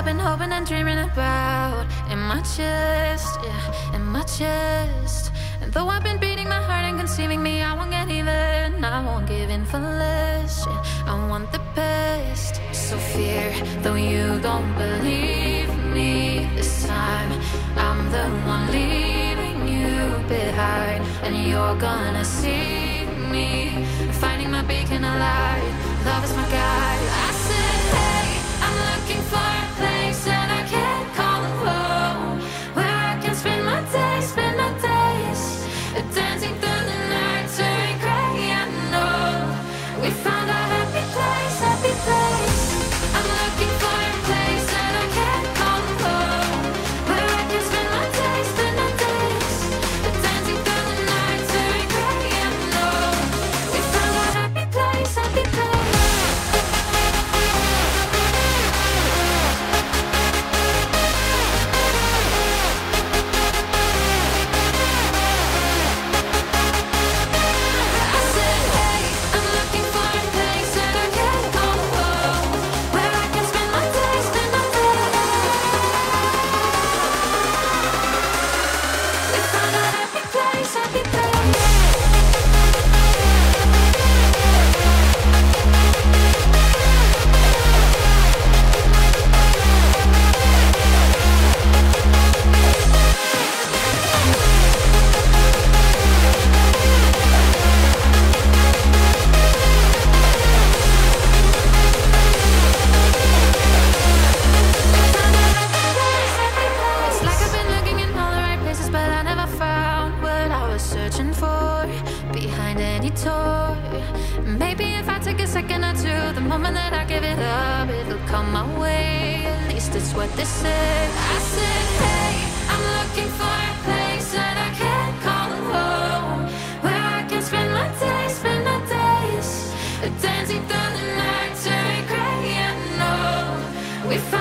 I've been hoping and dreaming about in my chest, yeah, in my chest. And though I've been beating my heart and conceiving me, I won't get even. I won't give in for less. Yeah, I want the best. So fear, though you don't believe me this time, I'm the one leaving you behind, and you're gonna see me finding my beacon alight. Love is my guide. I We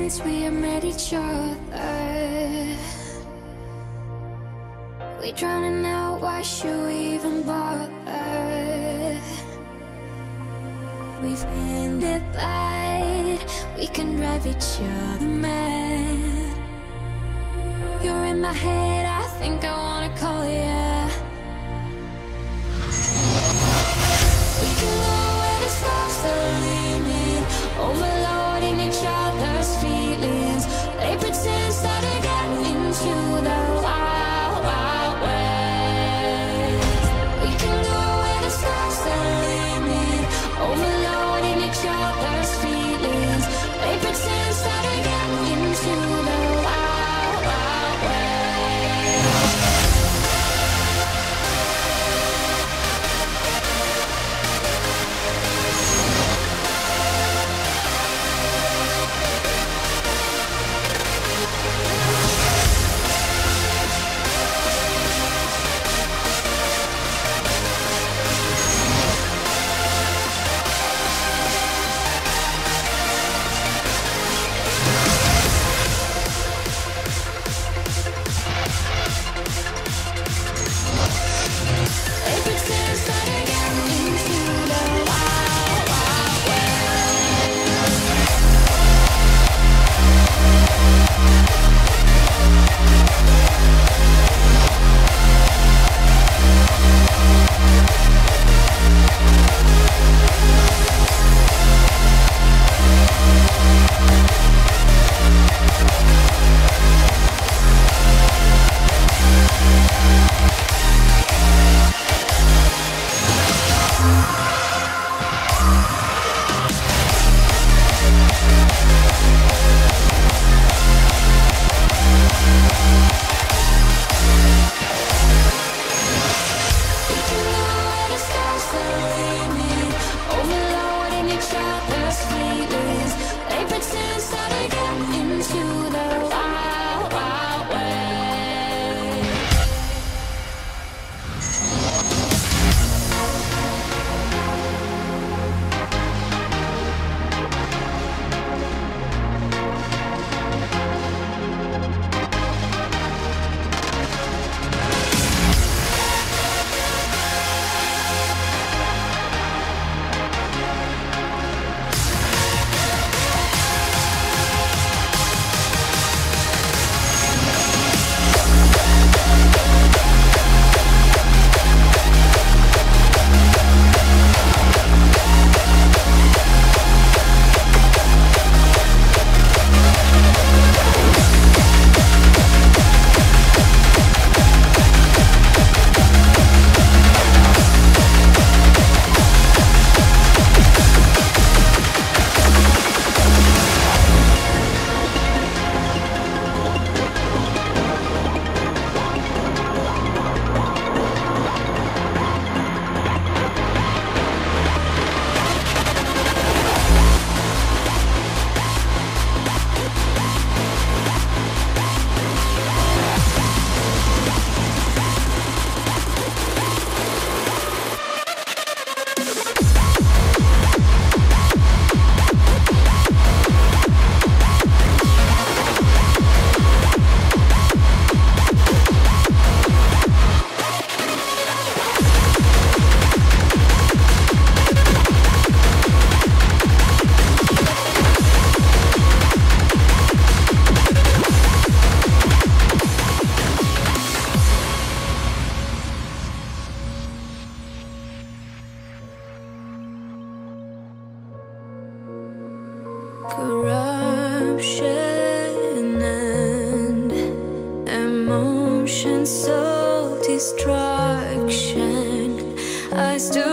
since we met each other. We're drowning out, why should we even bother? We've ended bad, we can drive each other mad. You're in my head, I think I wanna call you To.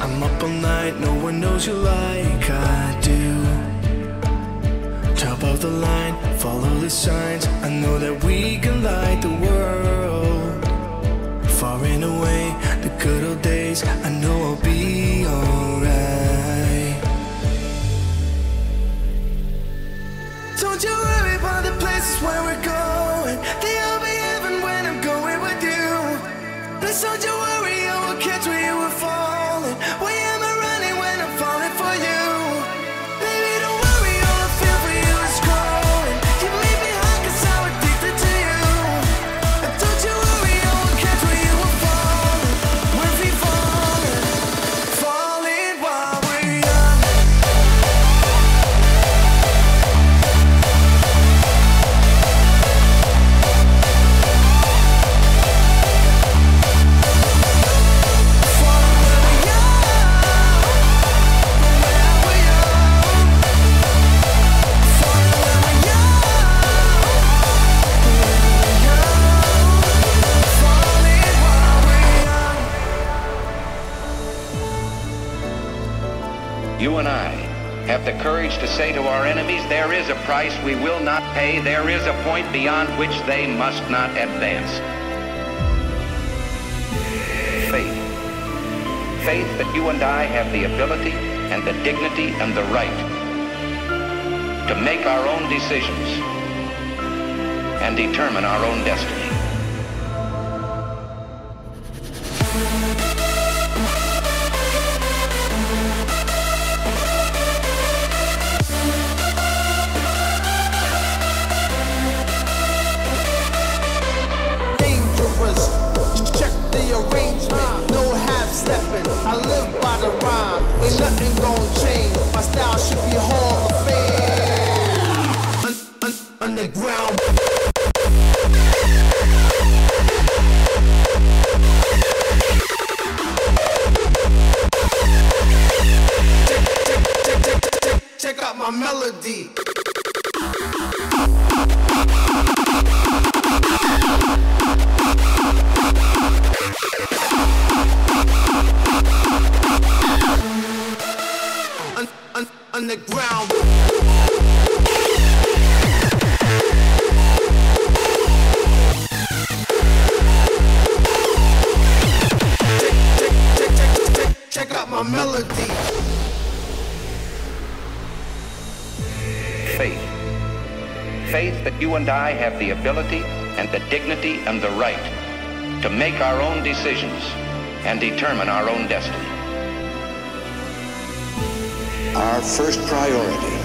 I'm up all night, no one knows you like I do. Top of the line, follow the signs. I know that we can light the world. Far and away, the good old days. I know I'll be alright. Don't you worry about the places where we're going. They'll be heaven when I'm going with you. Please don't you worry to say to our enemies, there is a price we will not pay, there is a point beyond which they must not advance. Faith. Faith that you and I have the ability and the dignity and the right to make our own decisions and determine our own destiny. Live by the rhyme. Ain't nothing gonna change. My style should be Hall of Fame. Un- un- underground. Check, check, check, check out my melody. And I have the ability and the dignity and the right to make our own decisions and determine our own destiny. Our first priority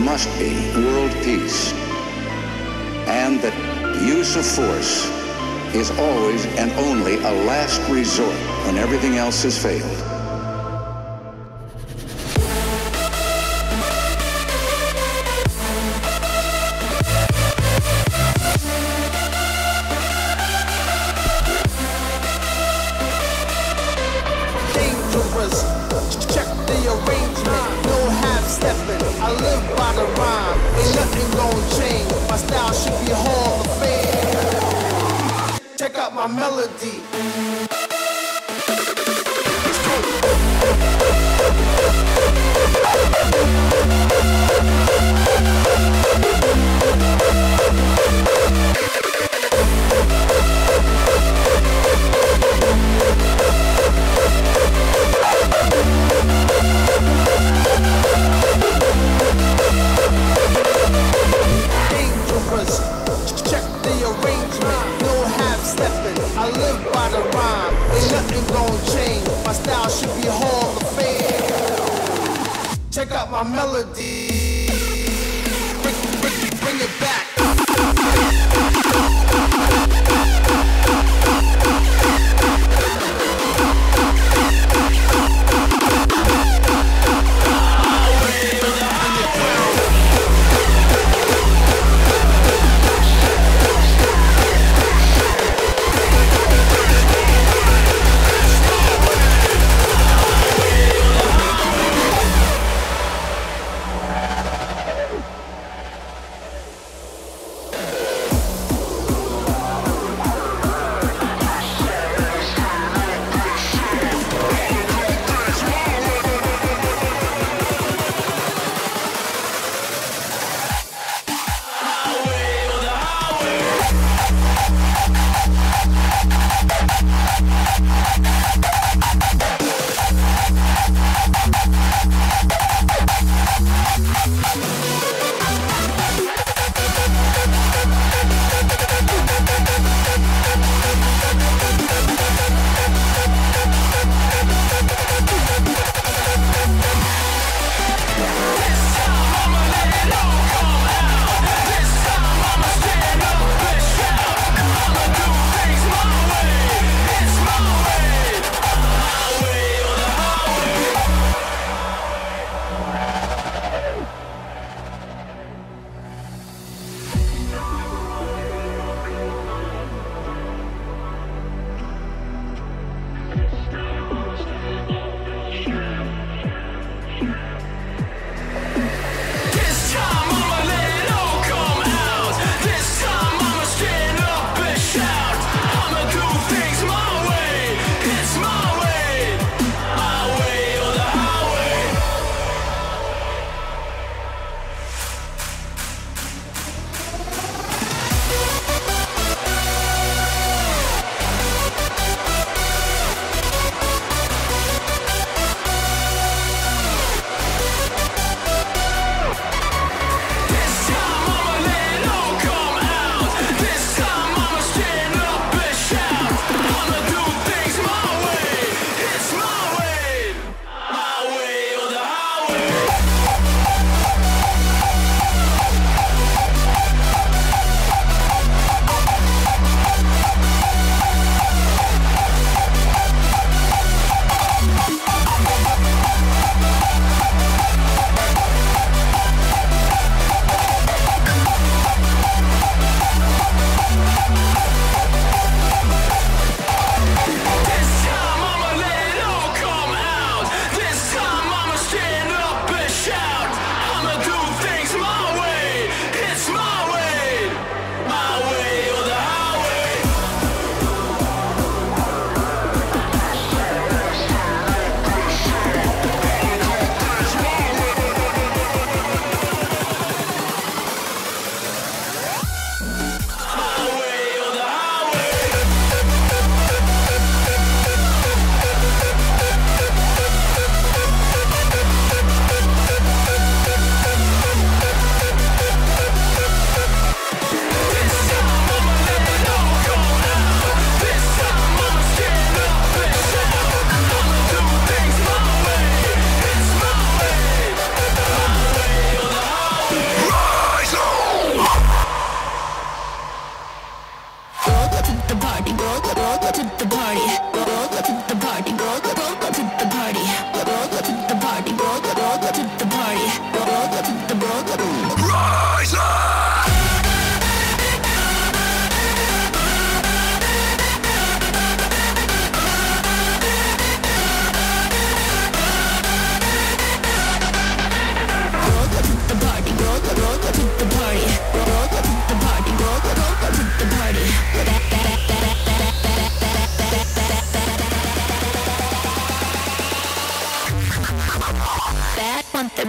must be world peace and that use of force is always and only a last resort when everything else has failed. my melody.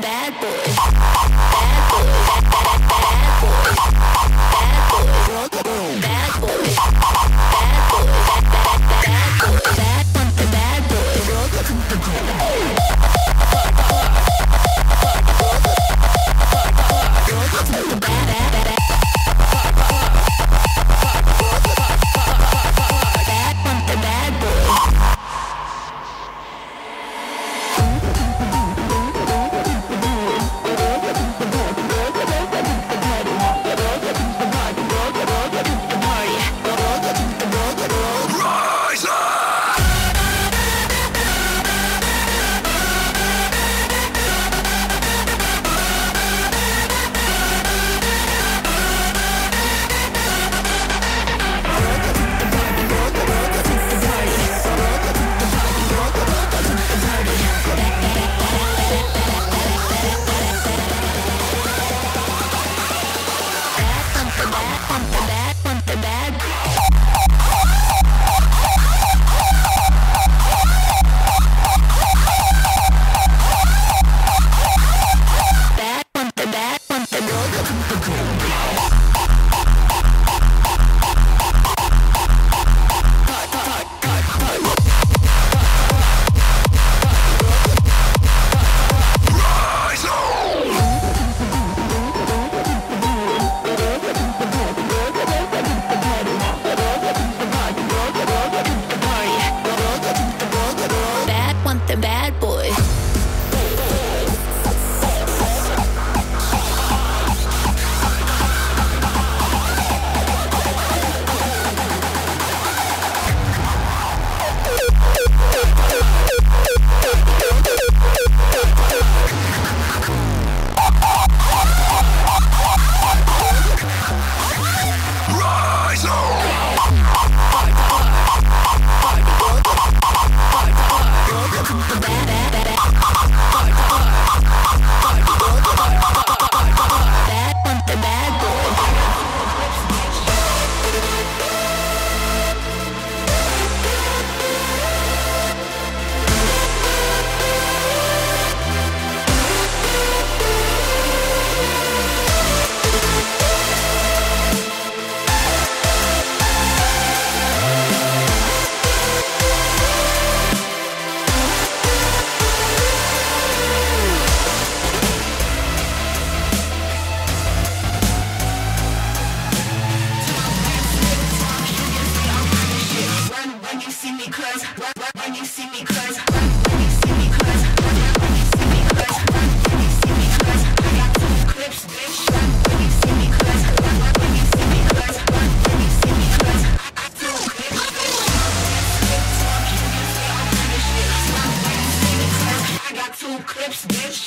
bad boy. Bitch.